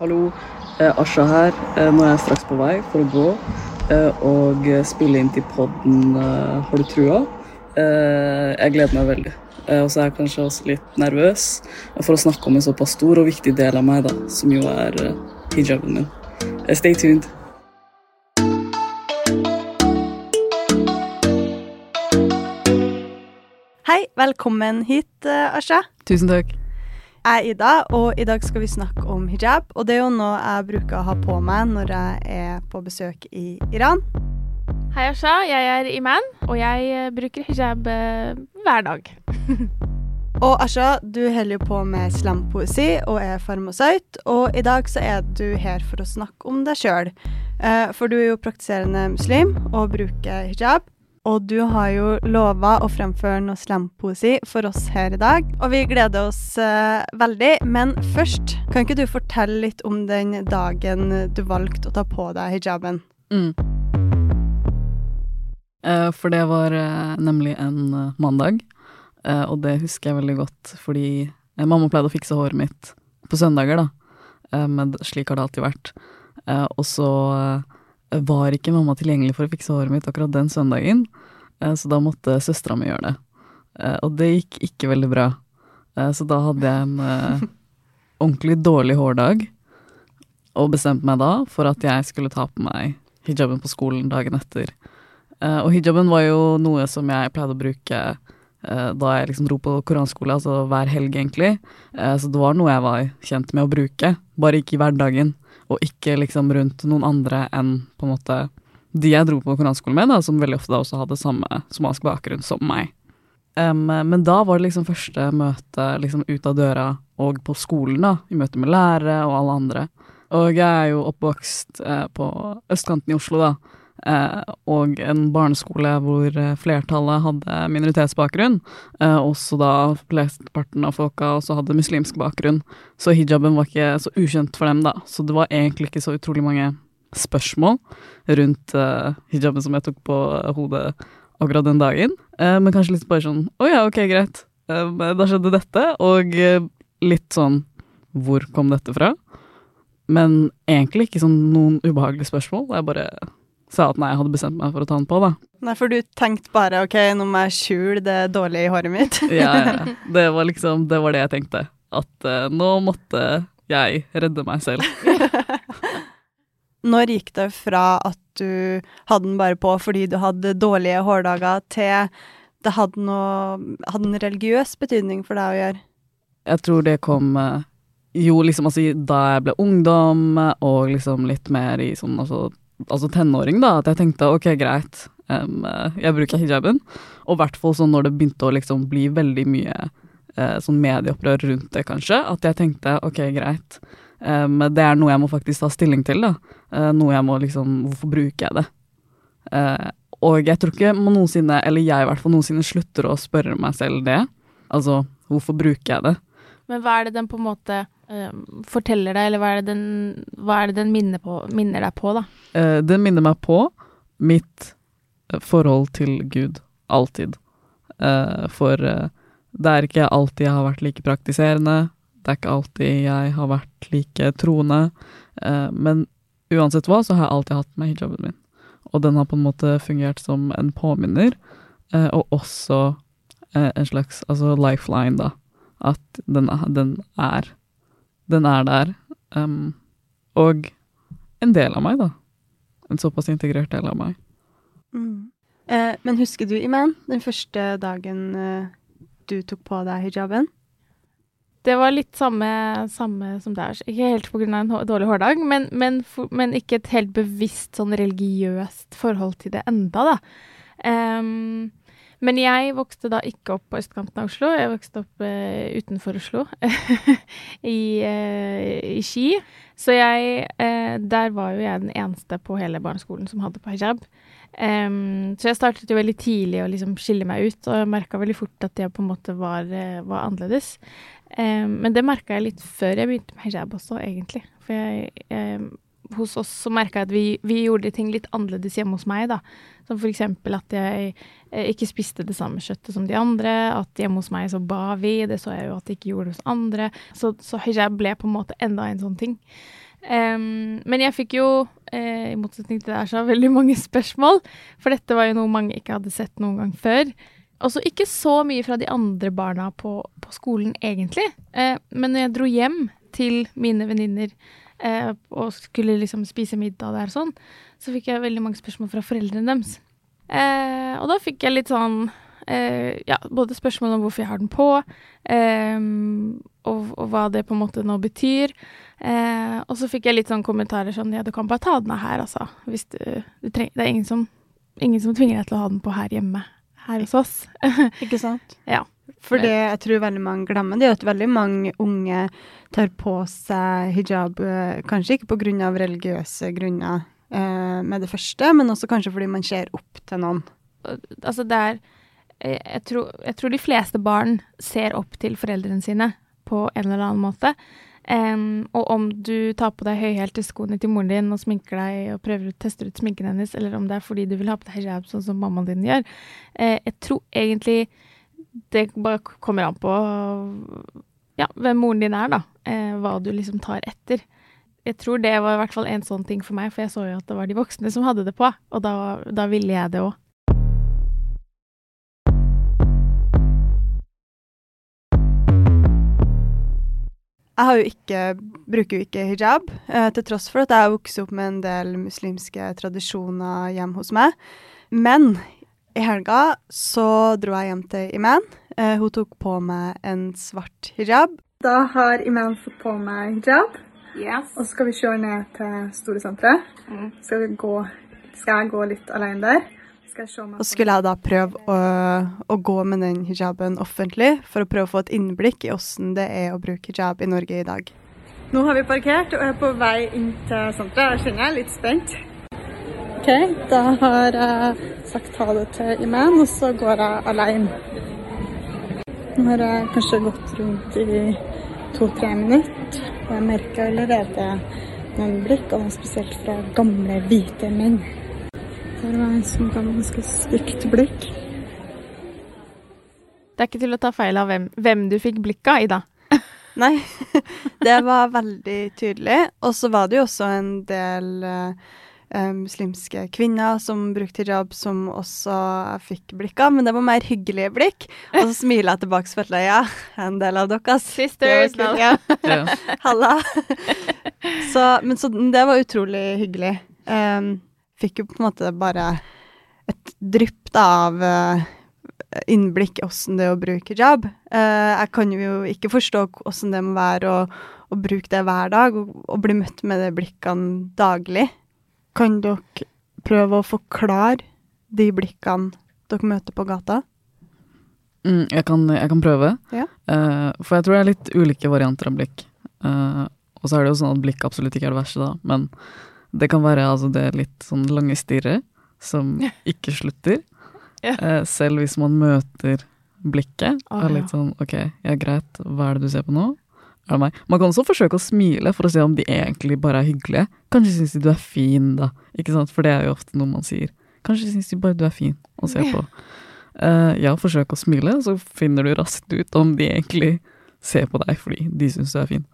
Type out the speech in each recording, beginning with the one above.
Hallo, eh, Asha her. Eh, nå er jeg straks på vei for å gå eh, og spille inn til podden eh, Har du trua? Eh, jeg gleder meg veldig. Eh, og så er jeg kanskje også litt nervøs for å snakke om en såpass stor og viktig del av meg, da, som jo er eh, hijaben min. Eh, stay tuned. Hei, velkommen hit, eh, Asha. Tusen takk. Jeg er Ida, og i dag skal vi snakke om hijab. Og det er jo noe jeg bruker å ha på meg når jeg er på besøk i Iran. Hei, Asha. Jeg er Iman, og jeg eh, bruker hijab eh, hver dag. Og Asha, du holder jo på med slampoesi og er farmasøyt, og i dag så er du her for å snakke om deg sjøl. For du er jo praktiserende muslim og bruker hijab. Og du har jo lova å fremføre noe slampoesi for oss her i dag, og vi gleder oss uh, veldig. Men først, kan ikke du fortelle litt om den dagen du valgte å ta på deg hijaben? Mm. Uh, for det var uh, nemlig en mandag, og det husker jeg veldig godt fordi mamma pleide å fikse håret mitt på søndager, da. Men slik har det alltid vært. Og så var ikke mamma tilgjengelig for å fikse håret mitt akkurat den søndagen, eh, så da måtte søstera mi gjøre det. Eh, og det gikk ikke veldig bra. Eh, så da hadde jeg en ordentlig dårlig hårdag, og bestemte meg da for at jeg skulle ta på meg hijaben på skolen dagen etter. Og hijaben var jo noe som jeg pleide å bruke da jeg liksom dro på koranskole, altså hver helg egentlig. Så det var noe jeg var kjent med å bruke, bare ikke i hverdagen. Og ikke liksom rundt noen andre enn på en måte de jeg dro på koranskole med, da, som veldig ofte da også hadde samme somalisk bakgrunn som meg. Um, men da var det liksom første møte liksom ut av døra og på skolen, da, i møte med lærere og alle andre. Og jeg er jo oppvokst eh, på østkanten i Oslo, da, og en barneskole hvor eh, flertallet hadde minoritetsbakgrunn. Eh, også da flesteparten av folka også hadde muslimsk bakgrunn. Så hijaben var ikke så ukjent for dem, da. Så det var egentlig ikke så utrolig mange spørsmål rundt eh, hijaben som jeg tok på hodet akkurat den dagen. Eh, men kanskje litt bare sånn Å ja, ok, greit. Eh, da skjedde dette. Og eh, litt sånn Hvor kom dette fra? Men egentlig ikke sånn noen ubehagelige spørsmål. Det er bare sa at nei, jeg hadde bestemt meg for å ta den på, da. Nei, for du tenkte bare OK, nå må jeg skjule det dårlige i håret mitt. Ja, ja. Det var liksom Det var det jeg tenkte. At uh, nå måtte jeg redde meg selv. Når gikk det fra at du hadde den bare på fordi du hadde dårlige hårdager, til det hadde noe Hadde en religiøs betydning for deg å gjøre? Jeg tror det kom eh, jo liksom altså da jeg ble ungdom, og liksom litt mer i sånn altså, altså tenåring, da, at jeg tenkte ok, greit, eh, jeg bruker hijaben. Og i hvert fall sånn når det begynte å liksom bli veldig mye uh, sånn medieopprør rundt det, kanskje, at jeg tenkte ok, greit. Um, det er noe jeg må faktisk ta stilling til, da. Uh, noe jeg må liksom Hvorfor bruker jeg det? Uh, og jeg tror ikke man noensinne, eller jeg i hvert fall noensinne, slutter å spørre meg selv det. Altså, hvorfor bruker jeg det? Men hva er det den på en måte forteller deg, eller hva er det den, er det den minner, på, minner deg på, da? den det minner meg på mitt eh, forhold til Gud. Alltid. Eh, for eh, det er ikke alltid jeg har vært like praktiserende. Det er ikke alltid jeg har vært like troende. Eh, men uansett hva, så har jeg alltid hatt med hijaben min. Og den har på en måte fungert som en påminner, eh, og også eh, en slags altså lifeline, da. At den, er- den er er der. Um, og en del av meg, da. En såpass integrert del av meg. Mm. Eh, men husker du, Iman, den første dagen eh, du tok på deg hijaben? Det var litt samme, samme som det er. Ikke helt pga. en dårlig hårdag, men, men, for, men ikke et helt bevisst sånn religiøst forhold til det enda, da. Ehm, men jeg vokste da ikke opp på østkanten av Oslo. Jeg vokste opp eh, utenfor Oslo, i, eh, i Ski. Så jeg eh, Der var jo jeg den eneste på hele barneskolen som hadde på hijab. Um, så jeg startet jo veldig tidlig å liksom skille meg ut, og jeg merka veldig fort at jeg på en måte var, eh, var annerledes. Um, men det merka jeg litt før jeg begynte med hijab også, egentlig. For jeg, jeg hos oss så merka jeg at vi, vi gjorde ting litt annerledes hjemme hos meg, da. Som eksempel at jeg eh, ikke spiste det samme kjøttet som de andre. At hjemme hos meg så ba vi, det så jeg jo at de ikke gjorde hos andre. Så, så hijab ble på en måte enda en sånn ting. Um, men jeg fikk jo, eh, i motsetning til det her, så veldig mange spørsmål. For dette var jo noe mange ikke hadde sett noen gang før. Også ikke så mye fra de andre barna på, på skolen, egentlig. Eh, men når jeg dro hjem til mine venninner eh, og skulle liksom spise middag der sånn, så fikk jeg veldig mange spørsmål fra foreldrene deres. Eh, og da fikk jeg litt sånn eh, Ja, både spørsmål om hvorfor jeg har den på, eh, og, og, hva det på en måte nå betyr. Eh, og så fikk jeg litt sånn kommentarer sånn Ja, du kan bare ta den av her, altså. Hvis du, du trenger Det er ingen som, ingen som tvinger deg til å ha den på her hjemme her hos oss. Ikke sant? Ja. For det jeg tror veldig mange glemmer, det er at veldig mange unge tar på seg hijab eh, kanskje ikke pga. religiøse grunner eh, med det første, men også kanskje fordi man ser opp til noen. Altså det er eh, jeg tror, jeg tror de fleste barn ser opp til foreldrene sine på en eller annen måte. Um, og om du tar på deg høyhælte skoene til moren din og sminker deg og prøver å teste ut sminken hennes, eller om det er fordi du vil ha på deg hijab sånn som mammaen din gjør, uh, jeg tror egentlig det bare kommer an på ja, hvem moren din er, da. Eh, hva du liksom tar etter. Jeg tror det var i hvert fall en sånn ting for meg, for jeg så jo at det var de voksne som hadde det på, og da, da ville jeg det òg. Jeg jo ikke, bruker jo ikke hijab, eh, til tross for at jeg har vokst opp med en del muslimske tradisjoner hjemme hos meg. Men i helga så dro jeg hjem til Iman. Eh, hun tok på meg en svart hijab. Da har Iman fått på meg hijab. Yes. Og så skal vi kjøre ned til Storesenteret. Mm. Skal, skal jeg gå litt alene der. Og skulle jeg da prøve å, å, gå med den hijaben offentlig, for å prøve å få et innblikk i åssen det er å bruke hijab i Norge i dag. Nå har vi parkert og er på vei inn til senteret. Jeg kjenner jeg er litt spent. OK, da har jeg sagt ha det til Iman, og så går jeg alene. Nå har jeg kanskje gått rundt i to-tre minutter, og jeg merker allerede noen blikk, og spesielt fra gamle, hvite menn. Der var en som ga meg ganske stygt blikk. Det er ikke til å ta feil av hvem, hvem du fikk blikk av, Ida. Nei, det var veldig tydelig. Og så var det jo også en del uh, muslimske kvinner som brukte hijab, som også fikk blikk av, men det var mer hyggelige blikk. Og så smiler jeg tilbake, og følte jeg ja, en del av dere. Sisters. Ja. Halla. så, men så det var utrolig hyggelig. Um, fikk jo på en måte bare et drypp av uh, innblikk i åssen det er å bruke hijab. Uh, jeg kan jo ikke forstå åssen det må være å, å, bruke det hver dag og, og bli møtt med de blikkene daglig. Kan dere prøve å forklare de blikkene dere møter på gata? Mm, jeg, kan, jeg, kan, prøve. Ja. Uh, for jeg tror det er litt ulike varianter av blikk. Uh, og så er det jo sånn at blikk absolutt ikke er det verste, da. Men det kan være altså det litt sånn lange stirret som ikke slutter. ja. uh, selv hvis man møter blikket. Oh, er litt sånn ok, ja greit, hva er det du ser på nå? Er det meg? Man kan også forsøke å smile for å se om de egentlig bare er hyggelige. Kanskje syns de du er fin, da. Ikke sant? For det er jo ofte noe man sier. Kanskje syns de bare du er fin å se på. Uh, ja, forsøk å smile, så finner du raskt ut om de egentlig ser på deg fordi de syns du er fin.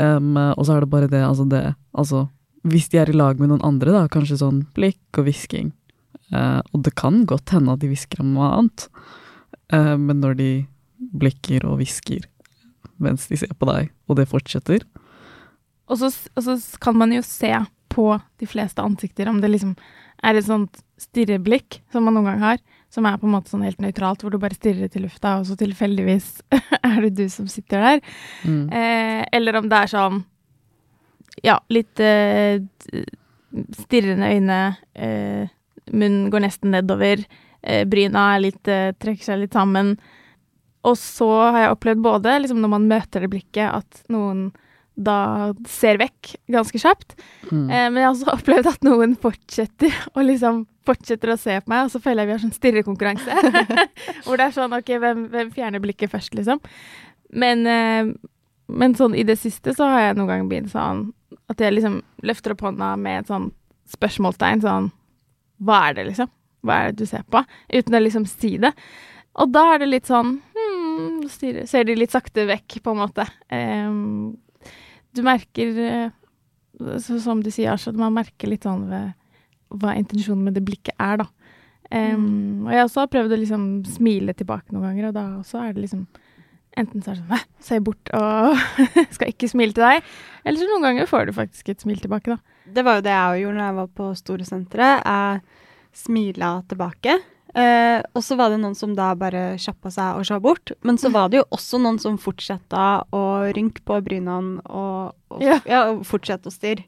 Um, og så er det bare det, altså det Altså, hvis de er i lag med noen andre, da, kanskje sånn blikk og hvisking. Uh, og det kan godt hende at de hvisker om noe annet, uh, men når de blikker og hvisker mens de ser på deg, og det fortsetter Og så, og så kan man jo se på de fleste ansikter om det liksom er et sånt stirreblikk som man noen gang har, som er på en måte sånn helt nøytralt, hvor du bare stirrer til lufta, og så tilfeldigvis er det du som sitter der. Mm. Eh, eller om det er sånn ja, litt eh, stirrende øyne. eh, munnen går nesten nedover. Uh, bryna er litt, trekker seg litt sammen. Og så har jeg opplevd både liksom, når man møter det blikket, at noen da ser vekk ganske kjapt. Mm. men jeg har også opplevd at noen fortsetter å liksom fortsetter å se på meg, og så føler jeg vi har sånn stirrekonkurranse. Hvor det er sånn OK, hvem, hvem fjerner blikket først, liksom? Men, men sånn i det siste så har jeg noen ganger begynt sånn At jeg liksom løfter opp hånda med et sånn spørsmålstegn, sånn Hva er det, liksom? Hva er det du ser på? Uten å liksom si det. Og da er det litt sånn hmm, styrer, Ser de litt sakte vekk, på en måte. Um, du merker uh, så, Som du sier, Asha, man merker litt sånn ved hva intensjonen med det blikket er, da. Um, mm. Og jeg også har prøvd å liksom smile tilbake noen ganger, og da også er det liksom Enten så er det sånn ser jeg bort og skal ikke smile til deg. Eller så noen ganger får du faktisk et smil tilbake, da. Det var jo det jeg gjorde når jeg var på Storesenteret. Jeg smila tilbake. Eh, og så var det noen som da bare kjappa seg og så bort. Men så var det jo også noen som fortsatte å rynke på brynene og, og, ja. Ja, og fortsette å stirre.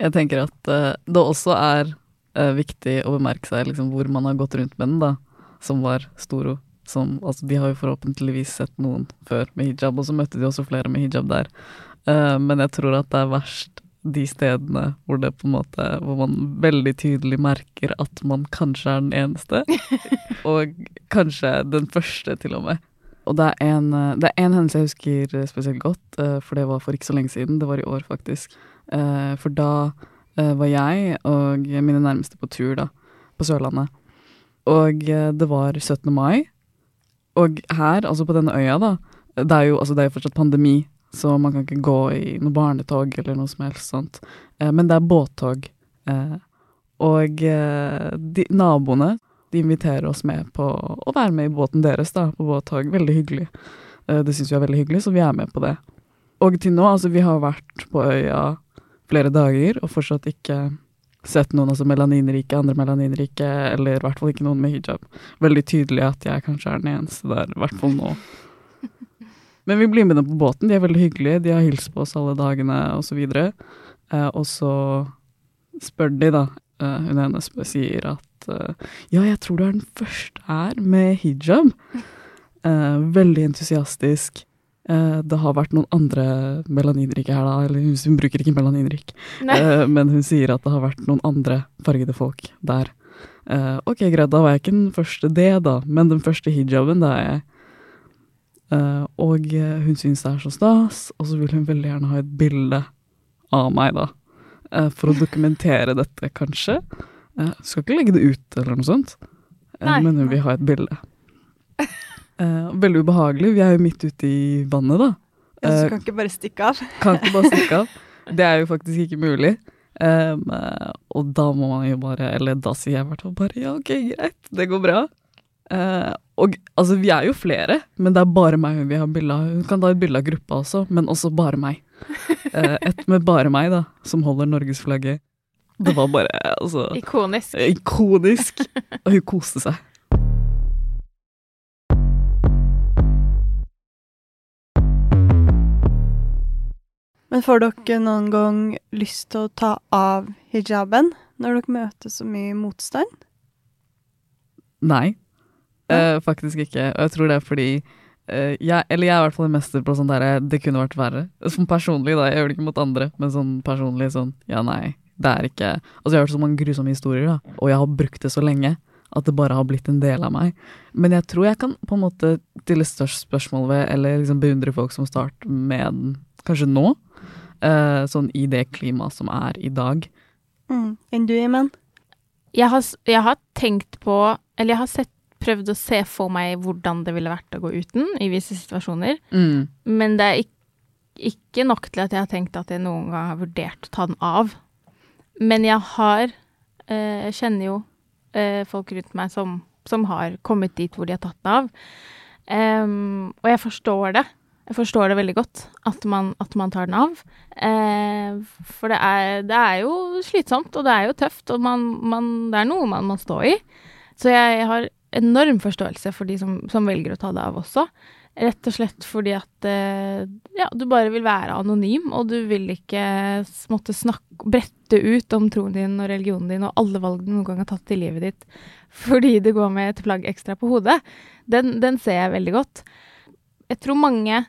Jeg tenker at uh, det også er uh, viktig å bemerke seg liksom, hvor man har gått rundt med den, da. Som var Storo. Som, altså, de har jo forhåpentligvis sett noen før med hijab, og så møtte de også flere med hijab der. Uh, men jeg tror at det er verst de stedene hvor det på en måte Hvor man veldig tydelig merker at man kanskje er den eneste. og kanskje den første, til og med. Og det er en, det er en hendelse jeg husker spesielt godt, for det var for ikke så lenge siden. Det var i år, faktisk. For da Eh, var jeg og mine nærmeste på tur, da, på Sørlandet. Og eh, det var 17. mai. Og her, altså på denne øya, da, det er jo, altså det er fortsatt pandemi, så man kan ikke gå i noe barnetog eller noe som helst sånt. Eh, men det er båttog. og de, naboene de inviterer oss med på å være med i båten deres, da, på båttog. Veldig hyggelig. det syns vi er veldig hyggelig, så vi er med på det. Og til nå, altså vi har vært på øya flere dager og fortsatt ikke sett noen altså melaninrike, andre melaninrike, eller i hvert fall ikke noen med hijab. Veldig tydelig at jeg kanskje er den eneste der, i hvert fall nå. Men vi blir med dem på båten, de er veldig hyggelige, de har hilst på oss alle dagene og så videre. Eh, og så spør de, da, eh, hun ene sier at eh, ja, jeg tror du er den første her med hijab. Eh, veldig entusiastisk. Uh, det har vært noen andre melaninrike her, da. Eller hun, hun bruker ikke melaninrik, uh, men hun sier at det har vært noen andre fargede folk der. Ok, greit, da var jeg ikke den første det, da, men den første hijaben, da er jeg. Og hun syns det er så stas, og så vil hun veldig gjerne ha et bilde av meg, da. for å dokumentere dette, kanskje. skal ikke legge det ut, eller noe sånt, men hun vil ha et bilde. Uh, veldig ubehagelig. Vi er jo midt ute i vannet, da. Uh, så kan ikke bare stikke av? kan ikke bare stikke av. Det er jo faktisk ikke mulig. Um, og da må man jo bare Eller da sier jeg i hvert fall bare ja, ok, greit, det går bra. Uh, og altså, vi er jo flere, men det er bare meg hun vil ha bilde av. Hun kan ta et bilde av gruppa også, men også bare meg. Uh, et med bare meg, da, som holder norgesflagget. Det var bare altså Ikonisk. Ikonisk. Og hun koste seg. Men får dere noen gang lyst til å ta av hijaben når dere møter så mye motstand? Nei. Uh, faktisk ikke. Og jeg tror det er fordi uh, jeg, Eller jeg er i hvert fall en mester på sånn der Det kunne vært verre. Sånn personlig, da. Jeg gjør det ikke mot andre, men sånn personlig sånn Ja, nei. Det er ikke Altså, jeg har hørt så mange grusomme historier, da, og jeg har brukt det så lenge at det bare har blitt en del av meg. Men jeg tror jeg kan på en måte stille størst spørsmål ved, eller liksom beundre folk som starter med den kanskje nå. Uh, sånn i det klimaet som er i dag. Mm. Enn du, Imen? Jeg jeg har tenkt på Eller jeg har sett, prøvd å se for meg hvordan det ville vært å gå uten i visse situasjoner. Mm. Men det er ikke, ikke nok til at jeg har tenkt at jeg noen gang har vurdert å ta den av. Men jeg har eh, Jeg kjenner jo eh, folk rundt meg som, som, har kommet dit hvor de har tatt den av. Um, og jeg forstår det. Jeg forstår det veldig godt, at man, at man tar den av. Eh, for det er, det er, jo slitsomt, og det er jo tøft, og man, man, det er noe man må stå i. Så jeg, har enorm forståelse for de som, som, velger å ta det av også. Rett og slett fordi at eh, ja, du bare vil være anonym, og du vil ikke måtte snakke, brette ut om troen din og religionen din og alle valg du noen gang har tatt i livet ditt fordi du går med et plagg ekstra på hodet. Den, den ser jeg veldig godt. Jeg tror mange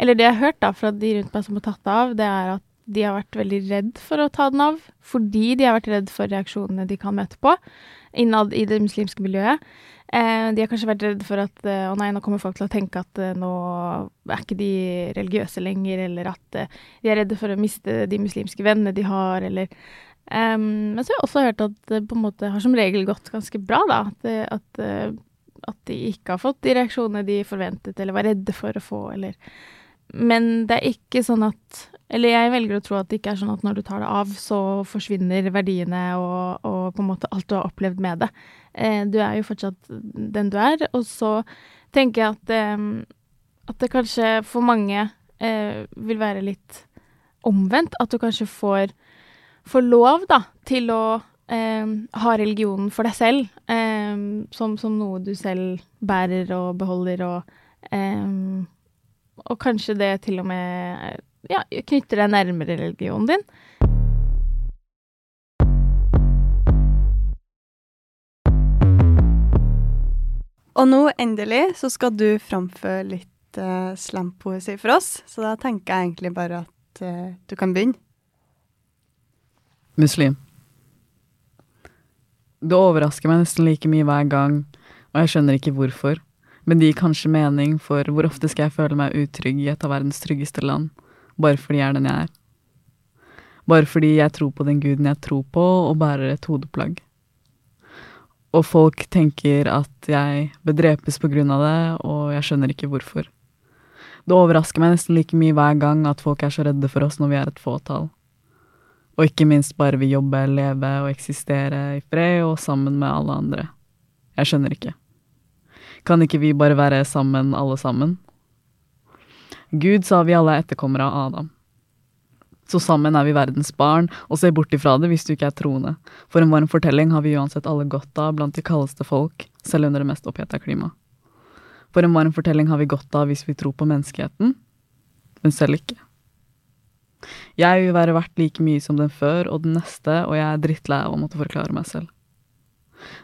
eller det jeg har hørt da fra de rundt meg som har tatt det av, det er at de har vært veldig redd for å ta den av, fordi de har vært redd for reaksjonene de kan møte på innad i det muslimske miljøet. Eh, de har kanskje vært redd for at eh, å nei, nå kommer folk til å tenke at eh, nå er ikke de religiøse lenger, eller at eh, de er redde for å miste de muslimske vennene de har, eller um, Men så har jeg også hørt at det på en måte har som regel gått ganske bra, da. At, at, eh, at de ikke har fått de reaksjonene de forventet, eller var redde for å få, eller Men det er ikke sånn at eller jeg velger å tro at det ikke er sånn at når du tar det av, så forsvinner verdiene og, og på en måte alt du har opplevd med det. Eh, du er jo fortsatt den du er. Og så tenker jeg at, eh, at det kanskje for mange eh, vil være litt omvendt. At du kanskje får, får lov, da, til å eh, ha religionen for deg selv. Eh, som, som, noe du selv bærer og beholder og eh, Og kanskje det til og med ja, knytter deg nærmere religionen din. Og nå, endelig, så skal du framføre litt uh, slampoesi for oss. Så da tenker jeg egentlig bare at uh, du kan begynne. Muslim. Det overrasker meg nesten like mye hver gang, og jeg skjønner ikke hvorfor. Men det gir kanskje mening for hvor ofte skal jeg føle meg utrygg i et av verdens tryggeste land bare fordi jeg er den jeg er. Bare fordi jeg tror på den guden jeg tror på, og bærer et hodeplagg. Og folk tenker at jeg bør drepes på grunn av det, og jeg skjønner ikke hvorfor. Det overrasker meg nesten like mye hver gang at folk er så redde for oss når vi er et fåtall. Og ikke minst bare vil jobbe, leve og eksistere i fred og sammen med alle andre. Jeg skjønner ikke. Kan ikke vi bare være sammen, alle sammen? Gud sa vi alle er etterkommere av Adam. Så sammen er vi verdens barn, og se bort ifra det hvis du ikke er troende. For en varm fortelling har vi uansett alle godt av blant de kaldeste folk, selv under det mest oppheta klimaet. For en varm fortelling har vi godt av hvis vi tror på menneskeheten, men selv ikke. Jeg vil være verdt like mye som den før og den neste, og jeg er drittlei av å måtte forklare meg selv.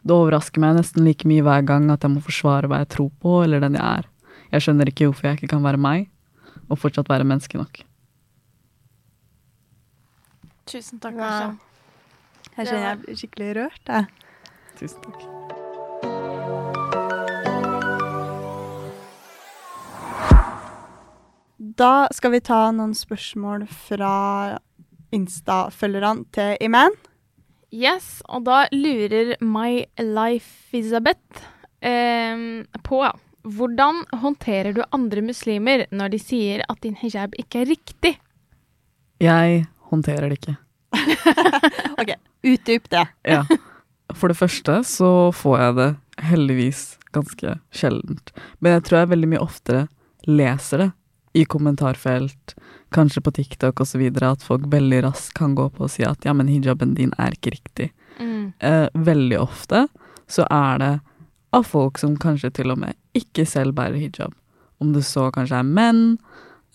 Det overrasker meg nesten like mye hver gang at jeg må forsvare hva jeg tror på, eller den jeg er. Jeg skjønner ikke hvorfor jeg ikke kan være meg, og fortsatt være menneske nok. Tusen takk, Asha. Her kjenner jeg blir skikkelig rørt, jeg. Tusen takk. Da skal vi ta noen spørsmål fra Insta-følgerne til Iman. Yes, og da lurer My Life Elizabeth eh, på hvordan håndterer du andre muslimer når de sier at din hijab ikke er riktig? Jeg håndterer det ikke. OK, utdyp det. ja. For det første så får jeg det heldigvis ganske sjeldent. Men jeg tror jeg veldig mye oftere leser det i kommentarfelt, kanskje på TikTok osv., at folk veldig raskt kan gå på og si at ja, men hijaben din er ikke riktig. Mm. Eh, veldig ofte så er det av folk som kanskje til og med ikke selv bærer hijab. Om det så kanskje er menn,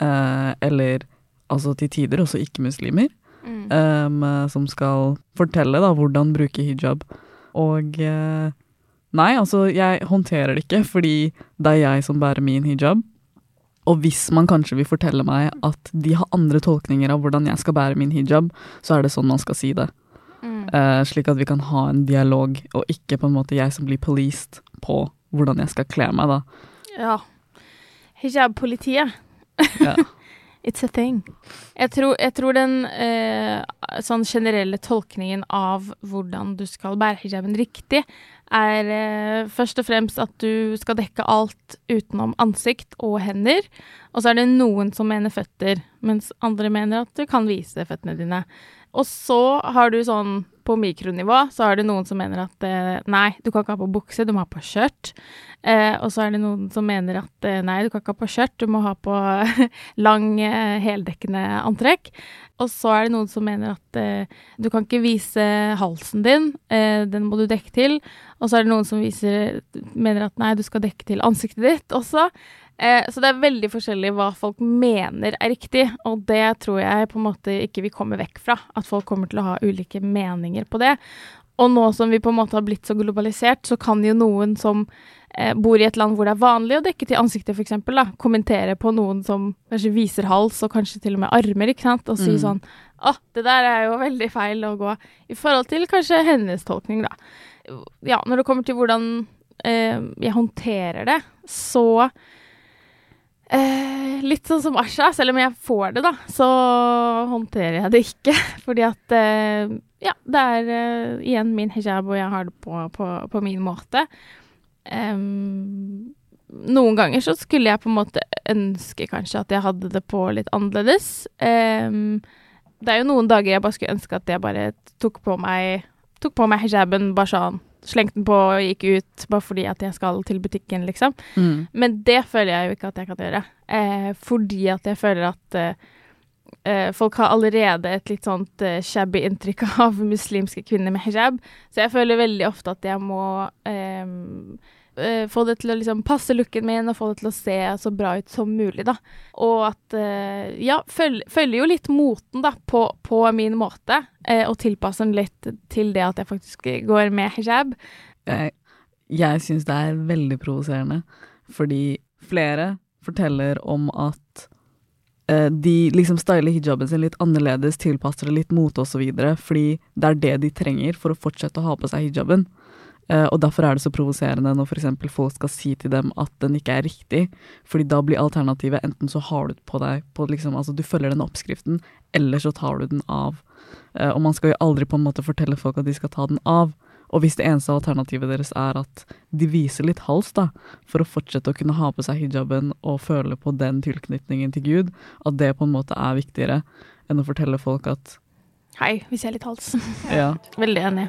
eh, eller altså til tider også ikke-muslimer, mm. eh, som skal fortelle da hvordan bruke hijab. Og eh, nei, altså jeg håndterer det ikke fordi det er jeg som bærer min hijab. Og hvis man kanskje vil fortelle meg at de har andre tolkninger av hvordan jeg skal bære min hijab, så er det sånn man skal si det. Uh, slik at vi kan ha en dialog, og ikke på en måte jeg som blir policed på hvordan jeg skal kle meg, da. Ja. Hijab-politiet. ja. It's a thing. Jeg tror, jeg tror den eh, sånn generelle tolkningen av hvordan du skal bære hijaben riktig, er eh, først og fremst at du skal dekke alt utenom ansikt og hender. Og så er det noen som mener føtter, mens andre mener at du kan vise føttene dine. Og så har du sånn på mikronivå, så er det noen som mener at eh, nei, du kan ikke ha på bukse, du må ha på skjørt. Eh, og så er det noen som mener at eh, nei, du kan ikke ha på skjørt, du må ha på lang, eh, heldekkende antrekk. Og så er det noen som mener at eh, du kan ikke vise halsen din, eh, den må du dekke til. Og så er det noen som viser, mener at nei, du skal dekke til ansiktet ditt også. Eh, så det er veldig forskjellig hva folk mener er riktig, og det tror jeg på en måte ikke vi kommer vekk fra. At folk kommer til å ha ulike meninger på det. Og nå som vi på en måte har blitt så globalisert, så kan jo noen som eh, bor i et land hvor det er vanlig å dekke til ansiktet, f.eks., kommentere på noen som kanskje viser hals, og kanskje til og med armer, ikke sant, og si Mm. sånn Å, det der er jo veldig feil å gå I forhold til kanskje hennes tolkning, da. Ja, når det kommer til hvordan eh, jeg håndterer det, så Eh, litt sånn som Asha, selv om jeg får det, da, så håndterer jeg det ikke. Fordi at eh, Ja, det er eh, igjen min hijab, og jeg har det på, på, på min måte. Noen ganger så skulle jeg på en måte ønske kanskje at jeg hadde det på litt annerledes. Det er jo noen dager jeg bare skulle ønske at jeg bare tok på meg Tok på meg hijaben, bare sånn. Slengte den på og gikk ut bare fordi at jeg skal til butikken, liksom. Mm. Men det føler jeg jo ikke at jeg kan gjøre. Eh, fordi at jeg føler at eh, eh, folk har allerede et litt sånt eh, shabby inntrykk av muslimske kvinner med hijab. Så jeg føler veldig ofte at jeg må eh, eh, få det til å liksom passe looken min og få det til å se så bra ut som mulig, da. Og at uh, Ja, føl- følger jo litt moten, da, på, på min måte. uh, og tilpasser den litt til det at jeg faktisk går med hijab. Jeg, jeg syns det er veldig provoserende, fordi flere forteller om at de liksom styler hijaben sin litt annerledes, tilpasser det litt mote osv., fordi det er det de trenger for å fortsette å ha på seg hijaben. Eh, og derfor er det så provoserende når f.eks. folk skal si til dem at den ikke er riktig, fordi da blir alternativet enten så har du på deg på liksom, altså du følger den oppskriften, eller så tar du den av. Eh, og man skal jo aldri på en måte fortelle folk at de skal ta den av. Og hvis det eneste alternativet deres er at de viser litt hals, da, for å fortsette å kunne ha på seg hijaben og føle på den tilknytningen til Gud, at det på en måte er viktigere enn å fortelle folk at Hei, vi ser litt hals. ja, Veldig enig.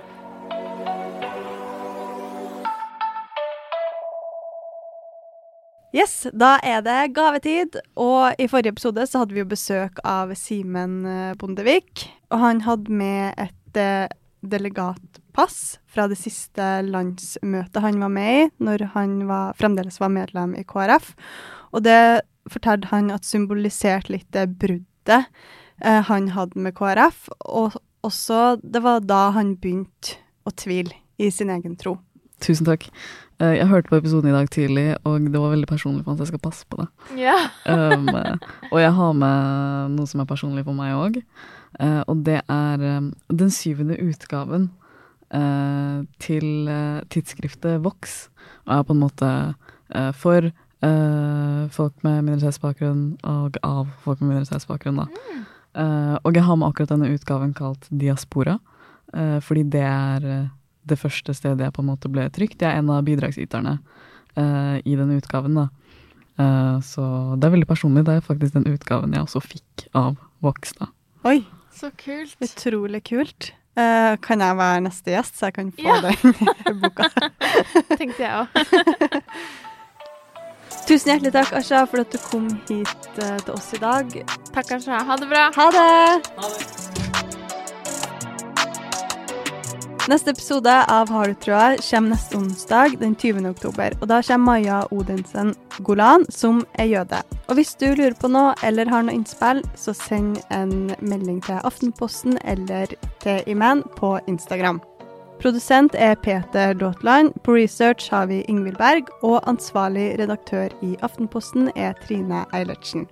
Yes, da er det gavetid. Og i forrige episode så hadde vi jo besøk av Simen eh, Bondevik. Og han hadde med et eh, delegatpass fra det siste landsmøtet han var med i, når han var, fremdeles var medlem i KrF. Og det fortalte han at symboliserte litt det bruddet eh, han hadde med KrF. Og også det var da han begynte å tvile i sin egen tro. Tusen takk. Eh, jeg hørte på episoden i dag tidlig, og det var veldig personlig for meg, så jeg skal passe på det. Yeah. Um, eh, og jeg har med noe som er personlig for meg òg. og det er um, den syvende utgaven uh, til uh, tidsskriftet Vox. Og er på en måte eh, for eh, folk med minoritetsbakgrunn og av folk med minoritetsbakgrunn, da. Eh, og jeg har med akkurat denne utgaven kalt Diaspora, eh, fordi det er eh, det første stedet jeg på en måte ble trykt. Jeg er en av bidragsyterne uh, i denne utgaven, da. Uh, så det er veldig personlig. Det er faktisk den utgaven jeg også fikk av Vox, da. Oi, Så kult. utrolig kult. Uh, kan jeg være neste gjest, så jeg kan få Ja. den i boka? Tenkte jeg òg. Tusen hjertelig takk, Asha, for at du kom hit til oss i dag. Takk, Asha. Ha det bra. Ha det! Neste episode av Har du trua kommer neste onsdag den 20. oktober. Og da kommer Maja Odensen Golan, som er jøde. Og hvis du lurer på noe eller har noe innspill, så send en melding til Aftenposten eller til Iman på Instagram. Produsent er Peter Daatland. På research har vi Ingvild Berg. Og ansvarlig redaktør i Aftenposten er Trine Eilertsen.